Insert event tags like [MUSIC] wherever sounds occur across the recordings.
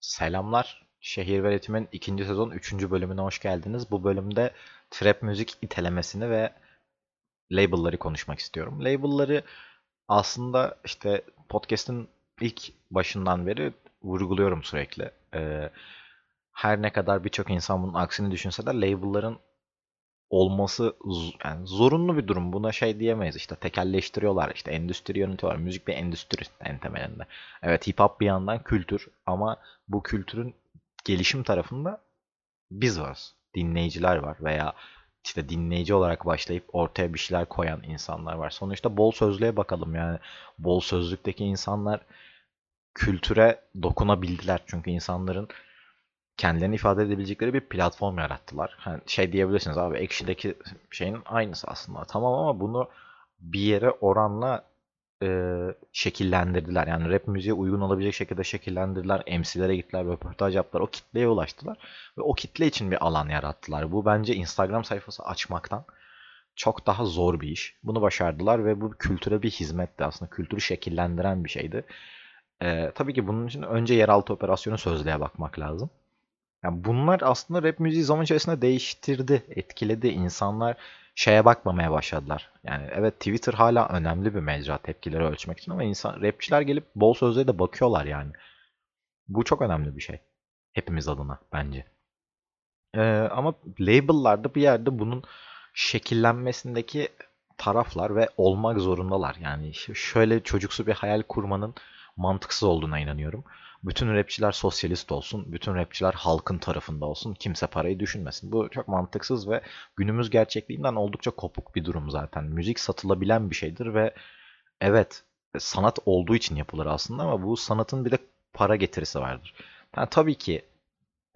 Selamlar. Şehir ve Üretim'in ikinci sezon üçüncü bölümüne hoş geldiniz. Bu bölümde trap müzik itelemesini ve label'ları konuşmak istiyorum. Label'ları aslında işte podcast'in ilk başından beri vurguluyorum sürekli. Ee, her ne kadar birçok insan bunun aksini düşünse de label'ların olması yani zorunlu bir durum. Buna şey diyemeyiz işte tekelleştiriyorlar işte endüstri yönetiyorlar. Müzik bir endüstri en temelinde. Evet hip hop bir yandan kültür ama bu kültürün gelişim tarafında biz varız. Dinleyiciler var veya işte dinleyici olarak başlayıp ortaya bir şeyler koyan insanlar var. Sonuçta bol sözlüğe bakalım yani bol sözlükteki insanlar kültüre dokunabildiler. Çünkü insanların kendilerini ifade edebilecekleri bir platform yarattılar. Hani şey diyebilirsiniz abi Ekşi'deki şeyin aynısı aslında. Tamam ama bunu bir yere oranla e, şekillendirdiler. Yani rap müziğe uygun olabilecek şekilde şekillendirdiler. MC'lere gittiler, röportaj yaptılar. O kitleye ulaştılar. Ve o kitle için bir alan yarattılar. Bu bence Instagram sayfası açmaktan çok daha zor bir iş. Bunu başardılar ve bu kültüre bir hizmetti. Aslında kültürü şekillendiren bir şeydi. Ee, tabii ki bunun için önce yeraltı operasyonu sözlüğe bakmak lazım. Yani bunlar aslında rap müziği zaman içerisinde değiştirdi, etkiledi. İnsanlar şeye bakmamaya başladılar. Yani evet Twitter hala önemli bir mecra tepkileri ölçmek için ama insan rapçiler gelip bol sözlüğe de bakıyorlar yani. Bu çok önemli bir şey. Hepimiz adına bence. Ee, ama label'larda bir yerde bunun şekillenmesindeki taraflar ve olmak zorundalar. Yani şöyle çocuksu bir hayal kurmanın mantıksız olduğuna inanıyorum. Bütün rapçiler sosyalist olsun, bütün rapçiler halkın tarafında olsun, kimse parayı düşünmesin. Bu çok mantıksız ve günümüz gerçekliğinden oldukça kopuk bir durum zaten. Müzik satılabilen bir şeydir ve evet sanat olduğu için yapılır aslında ama bu sanatın bir de para getirisi vardır. Yani tabii ki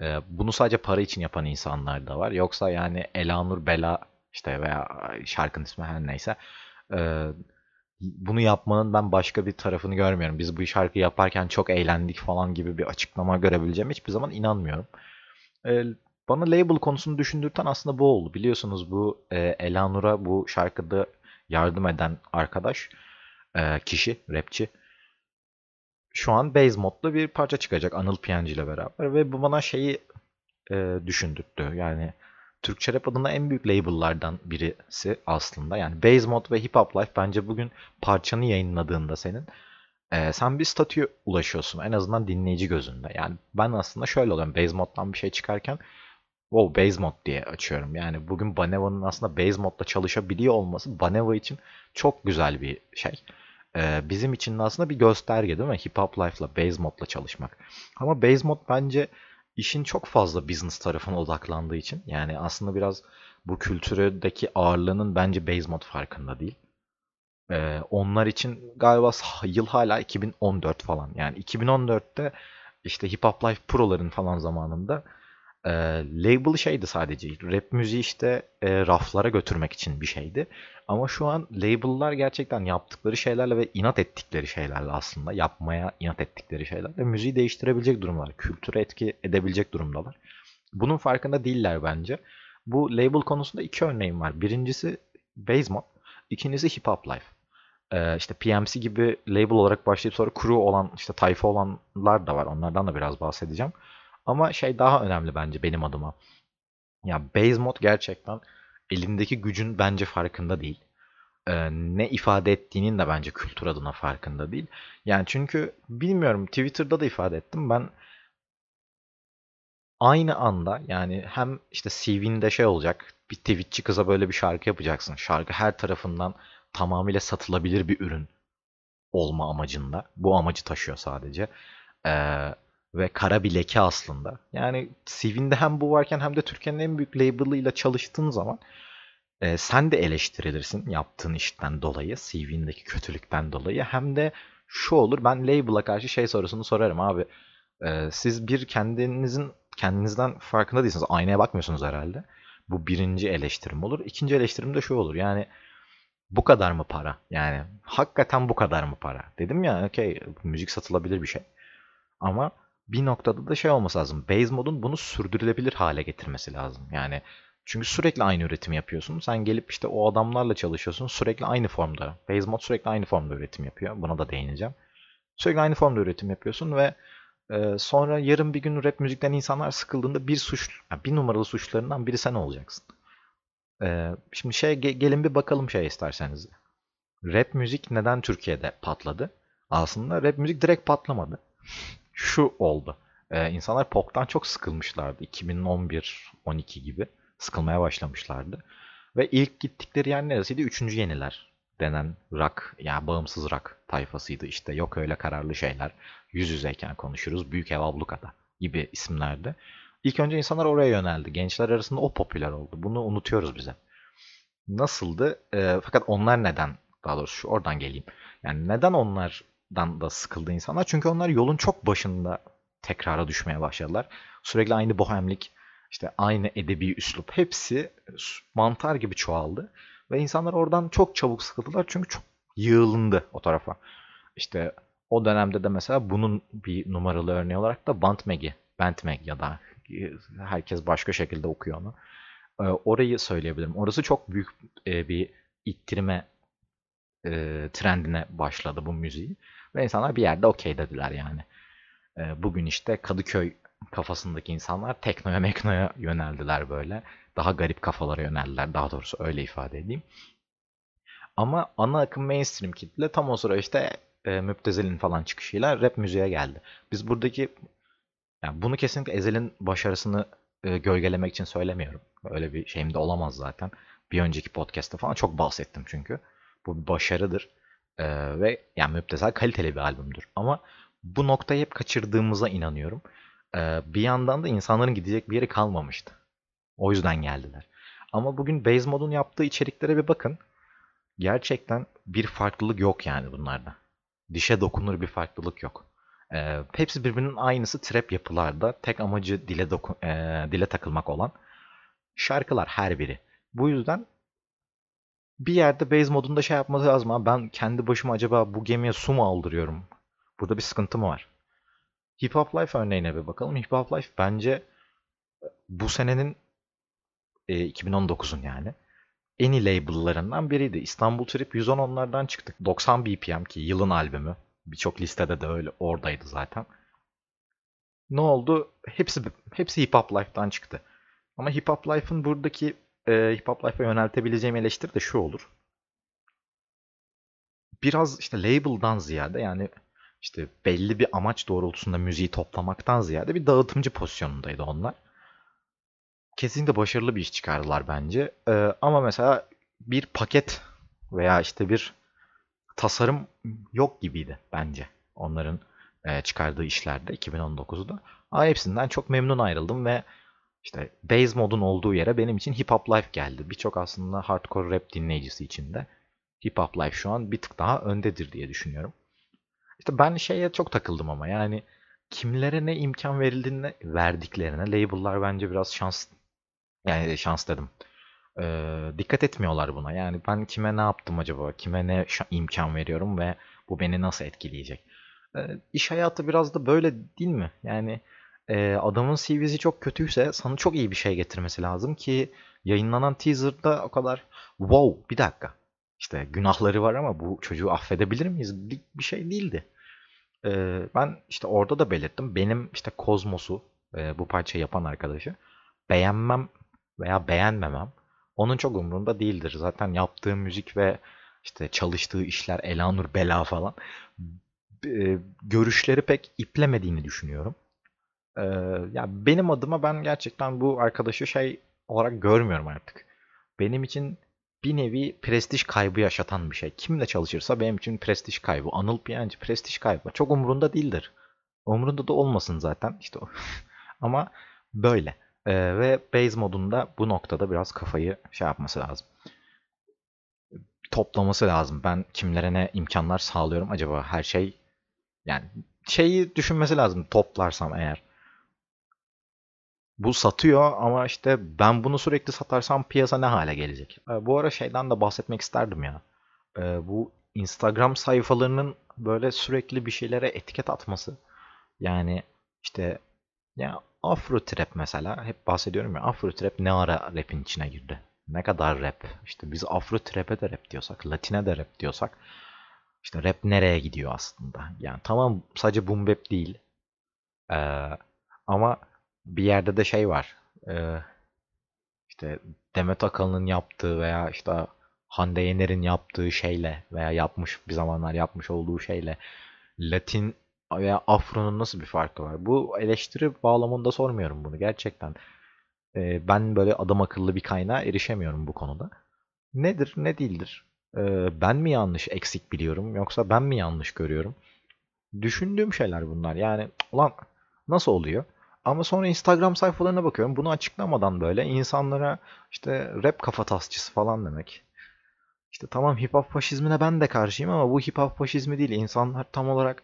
e, bunu sadece para için yapan insanlar da var. Yoksa yani Elanur Bela işte veya şarkının ismi her neyse e, bunu yapmanın ben başka bir tarafını görmüyorum. Biz bu şarkı yaparken çok eğlendik falan gibi bir açıklama görebileceğim hiçbir zaman inanmıyorum. Ee, bana label konusunu düşündürten aslında bu oldu. Biliyorsunuz bu e, Elanur'a bu şarkıda yardım eden arkadaş, e, kişi, rapçi. Şu an Base modda bir parça çıkacak Anıl Piyancı ile beraber ve bu bana şeyi e, düşündürttü. Yani Türkçe rap adına en büyük label'lardan birisi aslında. Yani Basemod ve Hip Hop Life bence bugün parçanı yayınladığında senin e, sen bir statüye ulaşıyorsun. En azından dinleyici gözünde. Yani ben aslında şöyle oluyorum. Basemod'dan bir şey çıkarken wow Basemod diye açıyorum. Yani bugün Baneva'nın aslında Basemod'da çalışabiliyor olması Baneva için çok güzel bir şey. Ee, bizim için de aslında bir gösterge değil mi? Hip Hop Life'la Basemod'la çalışmak. Ama Basemod bence işin çok fazla business tarafına odaklandığı için yani aslında biraz bu kültürdeki ağırlığının bence Basemod farkında değil. Ee, onlar için galiba yıl hala 2014 falan. Yani 2014'te işte Hip Hop Life Pro'ların falan zamanında e, label şeydi sadece. Rap müziği işte e, raflara götürmek için bir şeydi. Ama şu an label'lar gerçekten yaptıkları şeylerle ve inat ettikleri şeylerle aslında yapmaya inat ettikleri şeylerle müziği değiştirebilecek durumlar. Kültüre etki edebilecek durumdalar. Bunun farkında değiller bence. Bu label konusunda iki örneğim var. Birincisi Basemod, ikincisi Hip Hop Life. Ee, işte PMC gibi label olarak başlayıp sonra crew olan, işte tayfa olanlar da var. Onlardan da biraz bahsedeceğim. Ama şey daha önemli bence benim adıma. Ya base mod gerçekten elindeki gücün bence farkında değil. Ee, ne ifade ettiğinin de bence kültür adına farkında değil. Yani çünkü bilmiyorum Twitter'da da ifade ettim. Ben aynı anda yani hem işte CV'nde şey olacak. Bir Twitch'çi kıza böyle bir şarkı yapacaksın. Şarkı her tarafından tamamıyla satılabilir bir ürün olma amacında. Bu amacı taşıyor sadece. Ee, ve kara bir leke aslında. Yani CV'nde hem bu varken hem de Türkiye'nin en büyük label'ıyla çalıştığın zaman e, sen de eleştirilirsin yaptığın işten dolayı, CV'ndeki kötülükten dolayı. Hem de şu olur ben label'a karşı şey sorusunu sorarım abi. E, siz bir kendinizin kendinizden farkında değilsiniz. Aynaya bakmıyorsunuz herhalde. Bu birinci eleştirim olur. İkinci eleştirim de şu olur. Yani bu kadar mı para? Yani hakikaten bu kadar mı para? Dedim ya okey müzik satılabilir bir şey. Ama bir noktada da şey olması lazım. Base modun bunu sürdürülebilir hale getirmesi lazım. Yani çünkü sürekli aynı üretim yapıyorsun. Sen gelip işte o adamlarla çalışıyorsun. Sürekli aynı formda. Base mod sürekli aynı formda üretim yapıyor. Buna da değineceğim. Sürekli aynı formda üretim yapıyorsun ve Ee, sonra yarın bir gün rap müzikten insanlar sıkıldığında bir suç, yani bir numaralı suçlarından biri sen olacaksın. Ee, şimdi şey gelin bir bakalım şey isterseniz. Rap müzik neden Türkiye'de patladı? Aslında rap müzik direkt patlamadı. Şu oldu. Ee, insanlar pop'tan çok sıkılmışlardı. 2011-12 gibi sıkılmaya başlamışlardı. Ve ilk gittikleri yer neresiydi? Üçüncü yeniler denen rock, yani bağımsız rock tayfasıydı. İşte yok öyle kararlı şeyler. Yüz yüzeyken konuşuruz. Büyük ev ablukada gibi isimlerdi. İlk önce insanlar oraya yöneldi. Gençler arasında o popüler oldu. Bunu unutuyoruz bize. Nasıldı? E, fakat onlar neden? Daha doğrusu şu oradan geleyim. Yani neden onlardan da sıkıldı insanlar? Çünkü onlar yolun çok başında tekrara düşmeye başladılar. Sürekli aynı bohemlik, işte aynı edebi üslup hepsi mantar gibi çoğaldı. Ve insanlar oradan çok çabuk sıkıldılar çünkü çok yığılındı o tarafa. İşte o dönemde de mesela bunun bir numaralı örneği olarak da Bantmegi, Bantmeg ya da herkes başka şekilde okuyor onu. Ee, orayı söyleyebilirim. Orası çok büyük e, bir ittirme e, trendine başladı bu müziği. Ve insanlar bir yerde okey dediler yani. E, bugün işte Kadıköy kafasındaki insanlar teknoya meknoya yöneldiler böyle. Daha garip kafalara yöneldiler. Daha doğrusu öyle ifade edeyim. Ama ana akım mainstream kitle tam o sıra işte e, Müptezel'in falan çıkışıyla rap müziğe geldi. Biz buradaki yani bunu kesinlikle Ezel'in başarısını e, gölgelemek için söylemiyorum. Öyle bir şeyim de olamaz zaten. Bir önceki podcast'ta falan çok bahsettim çünkü. Bu bir başarıdır. E, ve yani Müptezel kaliteli bir albümdür. Ama bu noktayı hep kaçırdığımıza inanıyorum. E, bir yandan da insanların gidecek bir yeri kalmamıştı. O yüzden geldiler. Ama bugün Base Mod'un yaptığı içeriklere bir bakın. Gerçekten bir farklılık yok yani bunlarda. Dişe dokunur bir farklılık yok. E, hepsi birbirinin aynısı trap yapılarda. Tek amacı dile, doku, e, dile takılmak olan şarkılar her biri. Bu yüzden bir yerde base modunda şey yapması lazım. Ama ben kendi başıma acaba bu gemiye su mu aldırıyorum? Burada bir sıkıntı mı var? Hip Hop Life örneğine bir bakalım. Hip Hop Life bence bu senenin e, 2019'un yani en iyi label'larından biriydi. İstanbul Trip 110 onlardan çıktık. 90 BPM ki yılın albümü. Birçok listede de öyle oradaydı zaten. Ne oldu? Hepsi hepsi Hip Hop Life'dan çıktı. Ama Hip Hop Life'ın buradaki e, Hip Hop Life'a yöneltebileceğim eleştiri de şu olur. Biraz işte label'dan ziyade yani işte belli bir amaç doğrultusunda müziği toplamaktan ziyade bir dağıtımcı pozisyonundaydı onlar. Kesinlikle başarılı bir iş çıkardılar bence. Ee, ama mesela bir paket veya işte bir tasarım yok gibiydi bence onların e, çıkardığı işlerde 2019'da. Ama hepsinden çok memnun ayrıldım ve işte base modun olduğu yere benim için Hip Hop Life geldi. Birçok aslında hardcore rap dinleyicisi için de Hip Hop Life şu an bir tık daha öndedir diye düşünüyorum. İşte ben şeye çok takıldım ama yani kimlere ne imkan verildiğine verdiklerine label'lar bence biraz şans yani şans dedim. Ee, dikkat etmiyorlar buna. Yani ben kime ne yaptım acaba? Kime ne imkan veriyorum ve bu beni nasıl etkileyecek? Ee, iş hayatı biraz da böyle değil mi? Yani e, adamın CV'si çok kötüyse sana çok iyi bir şey getirmesi lazım ki yayınlanan teaser'da o kadar wow bir dakika. İşte günahları var ama bu çocuğu affedebilir miyiz? Bir, şey değildi. Ee, ben işte orada da belirttim. Benim işte Kozmos'u e, bu parçayı yapan arkadaşı beğenmem veya beğenmemem onun çok umurunda değildir. Zaten yaptığı müzik ve işte çalıştığı işler Elanur Bela falan e, görüşleri pek iplemediğini düşünüyorum. E, ya benim adıma ben gerçekten bu arkadaşı şey olarak görmüyorum artık. Benim için bir nevi prestij kaybı yaşatan bir şey. Kimle çalışırsa benim için prestij kaybı. Anıl Piyancı prestij kaybı. Çok umurunda değildir. Umurunda da olmasın zaten. işte o. [LAUGHS] Ama böyle. Ee, ve base modunda bu noktada biraz kafayı şey yapması lazım. Toplaması lazım. Ben kimlere ne imkanlar sağlıyorum acaba her şey yani şeyi düşünmesi lazım toplarsam eğer. Bu satıyor ama işte ben bunu sürekli satarsam piyasa ne hale gelecek? Ee, bu ara şeyden de bahsetmek isterdim ya. Ee, bu Instagram sayfalarının böyle sürekli bir şeylere etiket atması. Yani işte ya Afro Trap mesela hep bahsediyorum ya Afro Trap ne ara rap'in içine girdi? Ne kadar rap? İşte biz Afro Trap'e de rap diyorsak, Latine de rap diyorsak işte rap nereye gidiyor aslında? Yani tamam sadece boom bap değil. Ee, ama bir yerde de şey var. Ee, işte Demet Akalın'ın yaptığı veya işte Hande Yener'in yaptığı şeyle veya yapmış bir zamanlar yapmış olduğu şeyle Latin veya Afro'nun nasıl bir farkı var? Bu eleştiri bağlamında sormuyorum bunu gerçekten. Ee, ben böyle adam akıllı bir kaynağa erişemiyorum bu konuda. Nedir, ne değildir? Ee, ben mi yanlış eksik biliyorum yoksa ben mi yanlış görüyorum? Düşündüğüm şeyler bunlar. Yani ulan nasıl oluyor? Ama sonra Instagram sayfalarına bakıyorum. Bunu açıklamadan böyle insanlara işte rap kafatasçısı falan demek. İşte tamam hip hop faşizmine ben de karşıyım ama bu hip hop faşizmi değil. İnsanlar tam olarak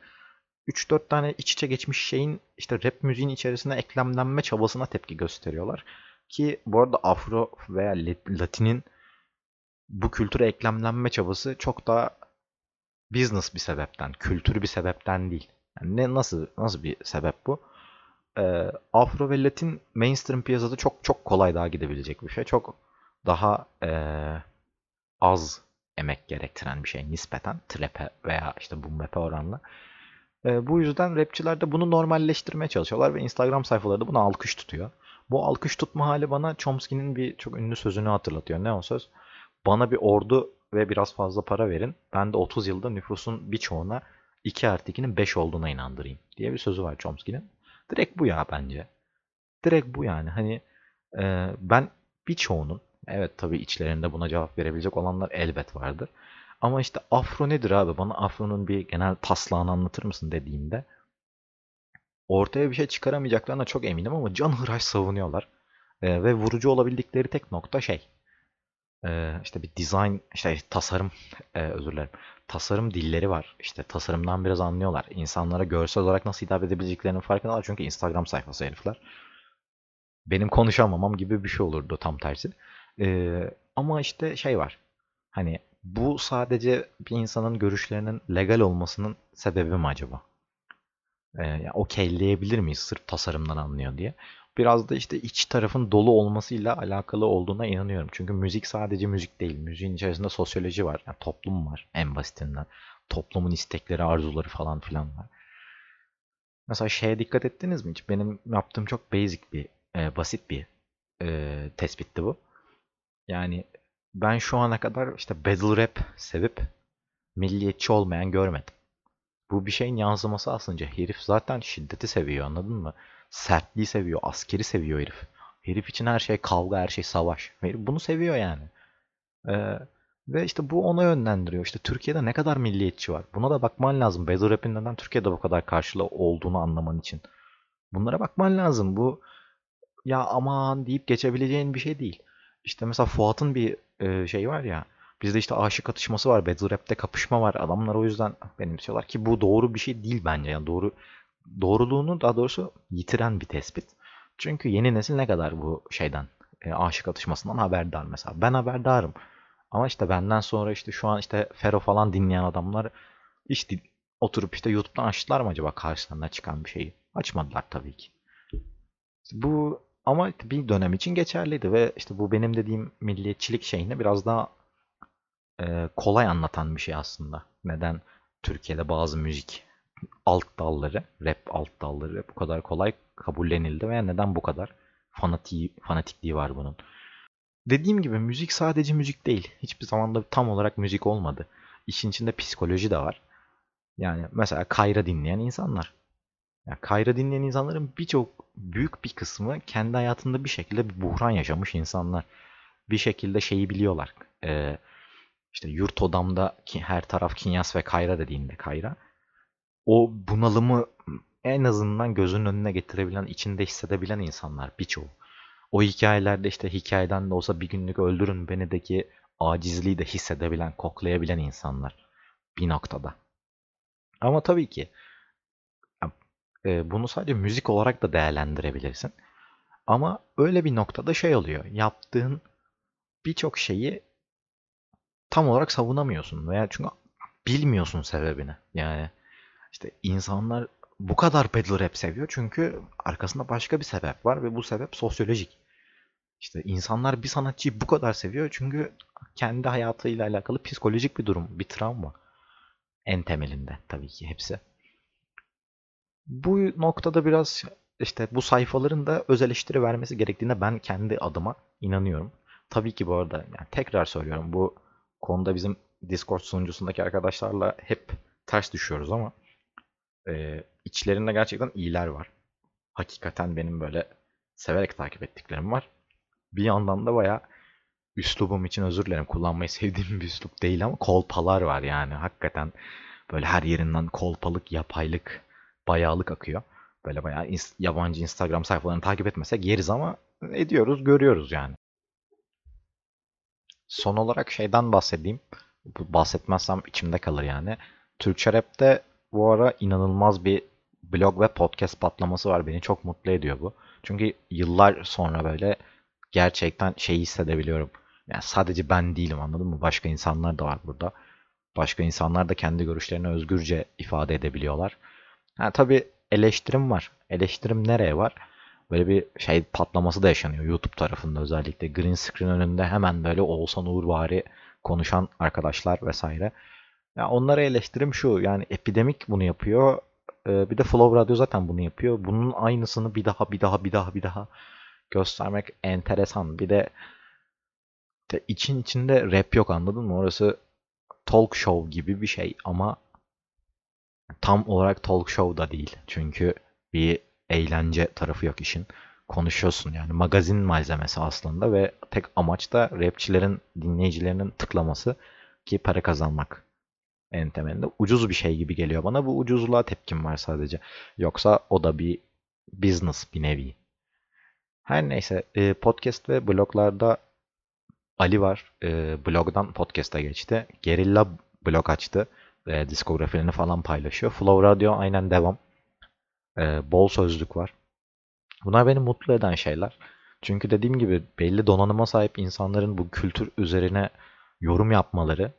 3-4 tane iç içe geçmiş şeyin işte rap müziğin içerisine eklemlenme çabasına tepki gösteriyorlar. Ki bu arada Afro veya Latin'in bu kültüre eklemlenme çabası çok daha business bir sebepten, kültür bir sebepten değil. Yani ne nasıl nasıl bir sebep bu? Ee, Afro ve Latin mainstream piyasada çok çok kolay daha gidebilecek bir şey. Çok daha ee, az emek gerektiren bir şey nispeten trap'e veya işte boom bap'e oranla. E, bu yüzden rapçiler de bunu normalleştirmeye çalışıyorlar ve Instagram sayfaları da buna alkış tutuyor. Bu alkış tutma hali bana Chomsky'nin bir çok ünlü sözünü hatırlatıyor. Ne o söz? Bana bir ordu ve biraz fazla para verin. Ben de 30 yılda nüfusun birçoğuna 2 artı 2'nin 5 olduğuna inandırayım diye bir sözü var Chomsky'nin. Direkt bu ya bence. Direkt bu yani. Hani e, ben birçoğunun evet tabii içlerinde buna cevap verebilecek olanlar elbet vardır. Ama işte afro nedir abi? Bana afronun bir genel taslağını anlatır mısın dediğimde ortaya bir şey çıkaramayacaklarına çok eminim ama can hıraş savunuyorlar. E, ve vurucu olabildikleri tek nokta şey. E, işte bir design, işte tasarım, e, özür dilerim. Tasarım dilleri var. İşte tasarımdan biraz anlıyorlar. İnsanlara görsel olarak nasıl hitap edebileceklerinin farkındalar. Çünkü Instagram sayfası herifler. Benim konuşamamam gibi bir şey olurdu tam tersi. E, ama işte şey var. Hani bu sadece bir insanın görüşlerinin legal olmasının sebebi mi acaba? Ee, okeyleyebilir miyiz sırf tasarımdan anlıyor diye. Biraz da işte iç tarafın dolu olmasıyla alakalı olduğuna inanıyorum. Çünkü müzik sadece müzik değil. Müziğin içerisinde sosyoloji var. Yani toplum var en basitinden. Toplumun istekleri, arzuları falan filan var. Mesela şeye dikkat ettiniz mi hiç? Benim yaptığım çok basic bir, e, basit bir e, tespitti bu. Yani ben şu ana kadar işte battle rap sevip milliyetçi olmayan görmedim. Bu bir şeyin yansıması aslında. Herif zaten şiddeti seviyor anladın mı? Sertliği seviyor, askeri seviyor herif. Herif için her şey kavga, her şey savaş. Herif bunu seviyor yani. Ee, ve işte bu ona yönlendiriyor. İşte Türkiye'de ne kadar milliyetçi var. Buna da bakman lazım. Battle Rap'in neden Türkiye'de bu kadar karşılığı olduğunu anlaman için. Bunlara bakman lazım. Bu ya aman deyip geçebileceğin bir şey değil. İşte mesela Fuat'ın bir e, şey var ya. Bizde işte aşık atışması var. Battle Rap'te kapışma var. Adamlar o yüzden benimsiyorlar ki bu doğru bir şey değil bence. Yani doğru doğruluğunu daha doğrusu yitiren bir tespit. Çünkü yeni nesil ne kadar bu şeyden e, aşık atışmasından haberdar mesela. Ben haberdarım. Ama işte benden sonra işte şu an işte Fero falan dinleyen adamlar işte oturup işte YouTube'dan açtılar mı acaba karşılarına çıkan bir şeyi? Açmadılar tabii ki. Bu ama bir dönem için geçerliydi ve işte bu benim dediğim milliyetçilik şeyini biraz daha e, kolay anlatan bir şey aslında. Neden Türkiye'de bazı müzik alt dalları, rap alt dalları bu kadar kolay kabullenildi veya neden bu kadar fanatiği, fanatikliği var bunun. Dediğim gibi müzik sadece müzik değil. Hiçbir zaman da tam olarak müzik olmadı. İşin içinde psikoloji de var. Yani mesela Kayra dinleyen insanlar. Yani Kayra dinleyen insanların birçok büyük bir kısmı kendi hayatında bir şekilde bir buhran yaşamış insanlar. Bir şekilde şeyi biliyorlar. Ee, işte yurt odamda her taraf Kinyas ve Kayra dediğinde Kayra o bunalımı en azından gözünün önüne getirebilen, içinde hissedebilen insanlar birçoğu. O hikayelerde işte hikayeden de olsa bir günlük öldürün benideki acizliği de hissedebilen, koklayabilen insanlar bir noktada. Ama tabii ki e, bunu sadece müzik olarak da değerlendirebilirsin. Ama öyle bir noktada şey oluyor. Yaptığın birçok şeyi tam olarak savunamıyorsun veya çünkü bilmiyorsun sebebini. Yani işte insanlar bu kadar battle rap seviyor çünkü arkasında başka bir sebep var ve bu sebep sosyolojik. İşte insanlar bir sanatçıyı bu kadar seviyor çünkü kendi hayatıyla alakalı psikolojik bir durum, bir travma. En temelinde tabii ki hepsi. Bu noktada biraz işte bu sayfaların da öz eleştiri vermesi gerektiğine ben kendi adıma inanıyorum. Tabii ki bu arada yani tekrar söylüyorum bu konuda bizim Discord sunucusundaki arkadaşlarla hep ters düşüyoruz ama e, içlerinde gerçekten iyiler var. Hakikaten benim böyle severek takip ettiklerim var. Bir yandan da baya üslubum için özür dilerim. Kullanmayı sevdiğim bir üslup değil ama kolpalar var yani. Hakikaten böyle her yerinden kolpalık, yapaylık, bayağılık akıyor. Böyle bayağı yabancı Instagram sayfalarını takip etmesek yeriz ama ediyoruz, görüyoruz yani. Son olarak şeyden bahsedeyim. Bahsetmezsem içimde kalır yani. Türkçe Rap'te bu ara inanılmaz bir blog ve podcast patlaması var. Beni çok mutlu ediyor bu. Çünkü yıllar sonra böyle gerçekten şey hissedebiliyorum. Yani sadece ben değilim anladın mı? Başka insanlar da var burada. Başka insanlar da kendi görüşlerini özgürce ifade edebiliyorlar. Ha, tabii eleştirim var. Eleştirim nereye var? Böyle bir şey patlaması da yaşanıyor YouTube tarafında özellikle. Green screen önünde hemen böyle Oğuzhan Uğurvari konuşan arkadaşlar vesaire. Ya onlara eleştirim şu yani epidemik bunu yapıyor. Ee, bir de Flow Radio zaten bunu yapıyor. Bunun aynısını bir daha bir daha bir daha bir daha göstermek enteresan. Bir de, de için içinde rap yok anladın mı? Orası talk show gibi bir şey ama tam olarak talk show da değil. Çünkü bir eğlence tarafı yok işin. Konuşuyorsun yani magazin malzemesi aslında ve tek amaç da rapçilerin dinleyicilerinin tıklaması ki para kazanmak en temelinde. Ucuz bir şey gibi geliyor bana. Bu ucuzluğa tepkim var sadece. Yoksa o da bir business bir nevi. Her neyse e, podcast ve bloglarda Ali var. E, blogdan podcast'a geçti. Gerilla blog açtı. E, diskografilerini falan paylaşıyor. Flow Radio aynen devam. Bol sözlük var. Bunlar beni mutlu eden şeyler. Çünkü dediğim gibi belli donanıma sahip insanların bu kültür üzerine yorum yapmaları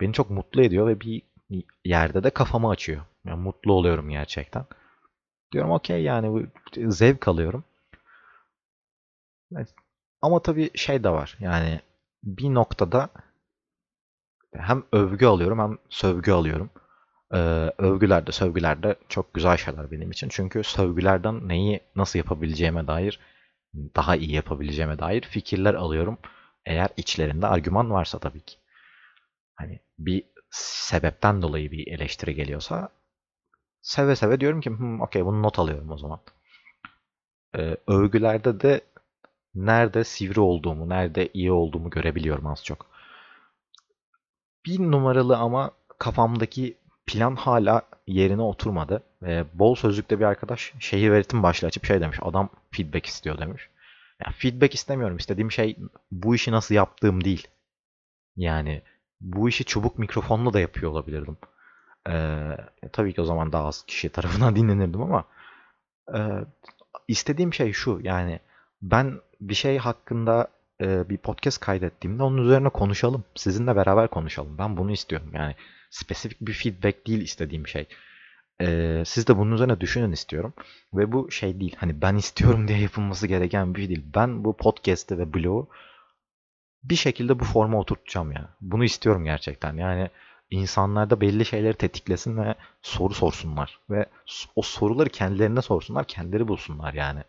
beni çok mutlu ediyor ve bir yerde de kafamı açıyor. Yani mutlu oluyorum gerçekten. Diyorum okey yani zevk alıyorum. Ama tabii şey de var. Yani bir noktada hem övgü alıyorum hem sövgü alıyorum. Ee, övgüler de sövgüler de çok güzel şeyler benim için. Çünkü sövgülerden neyi nasıl yapabileceğime dair daha iyi yapabileceğime dair fikirler alıyorum. Eğer içlerinde argüman varsa tabii ki. Hani bir sebepten dolayı bir eleştiri geliyorsa seve seve diyorum ki hmm, okey bunu not alıyorum o zaman. Ee, övgülerde de nerede sivri olduğumu, nerede iyi olduğumu görebiliyorum az çok. Bir numaralı ama kafamdaki plan hala yerine oturmadı. Ee, bol sözlükte bir arkadaş şehir öğretim başlığı açıp şey demiş. Adam feedback istiyor demiş. Yani feedback istemiyorum. İstediğim şey bu işi nasıl yaptığım değil. Yani bu işi çubuk mikrofonla da yapıyor olabilirdim. Ee, tabii ki o zaman daha az kişi [LAUGHS] tarafından dinlenirdim ama e, istediğim şey şu yani ben bir şey hakkında e, bir podcast kaydettiğimde onun üzerine konuşalım. Sizinle beraber konuşalım. Ben bunu istiyorum. Yani spesifik bir feedback değil istediğim şey. E, siz de bunun üzerine düşünün istiyorum. Ve bu şey değil. Hani ben istiyorum diye yapılması gereken bir şey değil. Ben bu podcast'te ve blog'u bir şekilde bu forma oturtacağım ya. Bunu istiyorum gerçekten. Yani insanlarda belli şeyleri tetiklesin ve soru sorsunlar. Ve o soruları kendilerine sorsunlar, kendileri bulsunlar yani.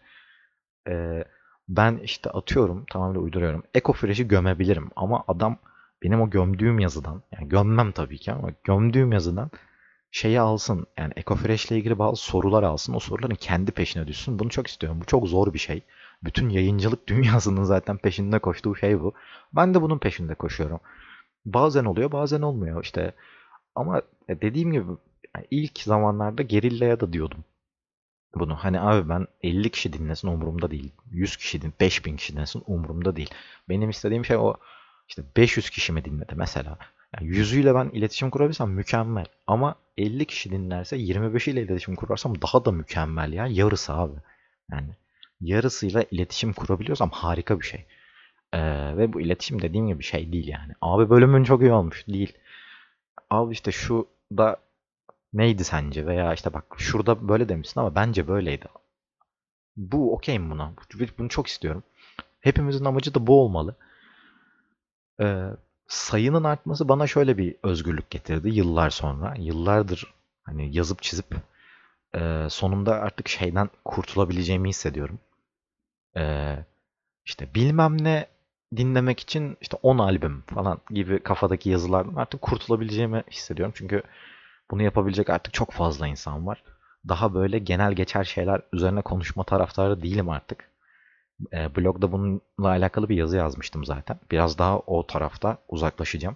Ee, ben işte atıyorum, tamamen uyduruyorum. Ecofresh'i gömebilirim ama adam benim o gömdüğüm yazıdan, yani gömmem tabii ki ama gömdüğüm yazıdan şeyi alsın. Yani Ecofresh ile ilgili bazı sorular alsın. O soruların kendi peşine düşsün. Bunu çok istiyorum. Bu çok zor bir şey. Bütün yayıncılık [LAUGHS] dünyasının zaten peşinde koştuğu şey bu. Ben de bunun peşinde koşuyorum. Bazen oluyor, bazen olmuyor işte. Ama dediğim gibi ilk zamanlarda gerillaya da diyordum bunu. Hani abi ben 50 kişi dinlesin umurumda değil. 100 kişi din, 5000 kişi dinlesin umurumda değil. Benim istediğim şey o işte 500 kişi mi dinledi mesela. Yani yüzüyle ben iletişim kurabilsem mükemmel. Ama 50 kişi dinlerse 25 ile iletişim kurarsam daha da mükemmel ya. Yarısı abi. Yani yarısıyla iletişim kurabiliyorsam harika bir şey. Ee, ve bu iletişim dediğim gibi şey değil yani. Abi bölümün çok iyi olmuş. Değil. Abi işte şu da neydi sence? Veya işte bak şurada böyle demişsin ama bence böyleydi. Bu okeyim buna. Bunu çok istiyorum. Hepimizin amacı da bu olmalı. Ee, sayının artması bana şöyle bir özgürlük getirdi yıllar sonra. Yıllardır hani yazıp çizip e, sonunda artık şeyden kurtulabileceğimi hissediyorum. E, işte bilmem ne dinlemek için işte 10 albüm falan gibi kafadaki yazılardan artık kurtulabileceğimi hissediyorum. Çünkü bunu yapabilecek artık çok fazla insan var. Daha böyle genel geçer şeyler üzerine konuşma taraftarı değilim artık. E, blogda bununla alakalı bir yazı yazmıştım zaten. Biraz daha o tarafta uzaklaşacağım.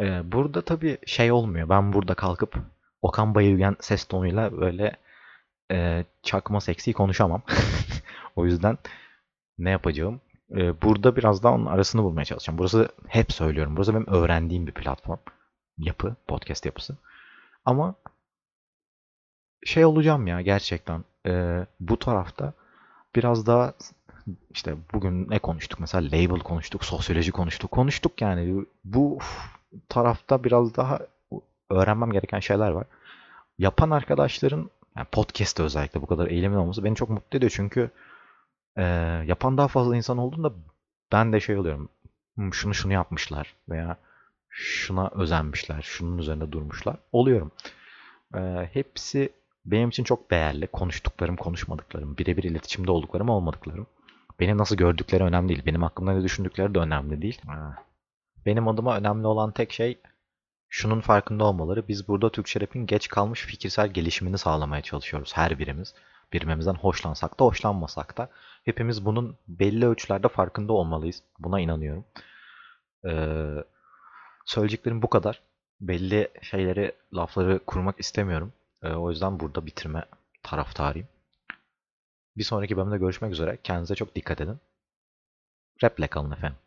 E, burada tabii şey olmuyor. Ben burada kalkıp Okan Bayülgen ses tonuyla böyle e, çakma seksi konuşamam. [LAUGHS] o yüzden ne yapacağım? E, burada biraz daha onun arasını bulmaya çalışacağım. Burası hep söylüyorum. Burası benim öğrendiğim bir platform. Yapı, podcast yapısı. Ama şey olacağım ya gerçekten. E, bu tarafta biraz daha işte bugün ne konuştuk? Mesela label konuştuk, sosyoloji konuştuk. Konuştuk yani. Bu tarafta biraz daha öğrenmem gereken şeyler var. Yapan arkadaşların yani podcast'te özellikle bu kadar eğilimin olması beni çok mutlu ediyor. Çünkü e, yapan daha fazla insan olduğunda ben de şey oluyorum. "Hmm, Şunu şunu yapmışlar veya şuna özenmişler, şunun üzerinde durmuşlar. Oluyorum. E, hepsi benim için çok değerli. Konuştuklarım, konuşmadıklarım, birebir iletişimde olduklarım, olmadıklarım. Beni nasıl gördükleri önemli değil. Benim hakkımda ne düşündükleri de önemli değil. Benim adıma önemli olan tek şey şunun farkında olmaları. Biz burada Türkçe rap'in geç kalmış fikirsel gelişimini sağlamaya çalışıyoruz her birimiz. Birbirimizden hoşlansak da hoşlanmasak da. Hepimiz bunun belli ölçülerde farkında olmalıyız. Buna inanıyorum. Ee, söyleyeceklerim bu kadar. Belli şeyleri, lafları kurmak istemiyorum. Ee, o yüzden burada bitirme taraftarıyım. Bir sonraki bölümde görüşmek üzere. Kendinize çok dikkat edin. Rap'le kalın efendim.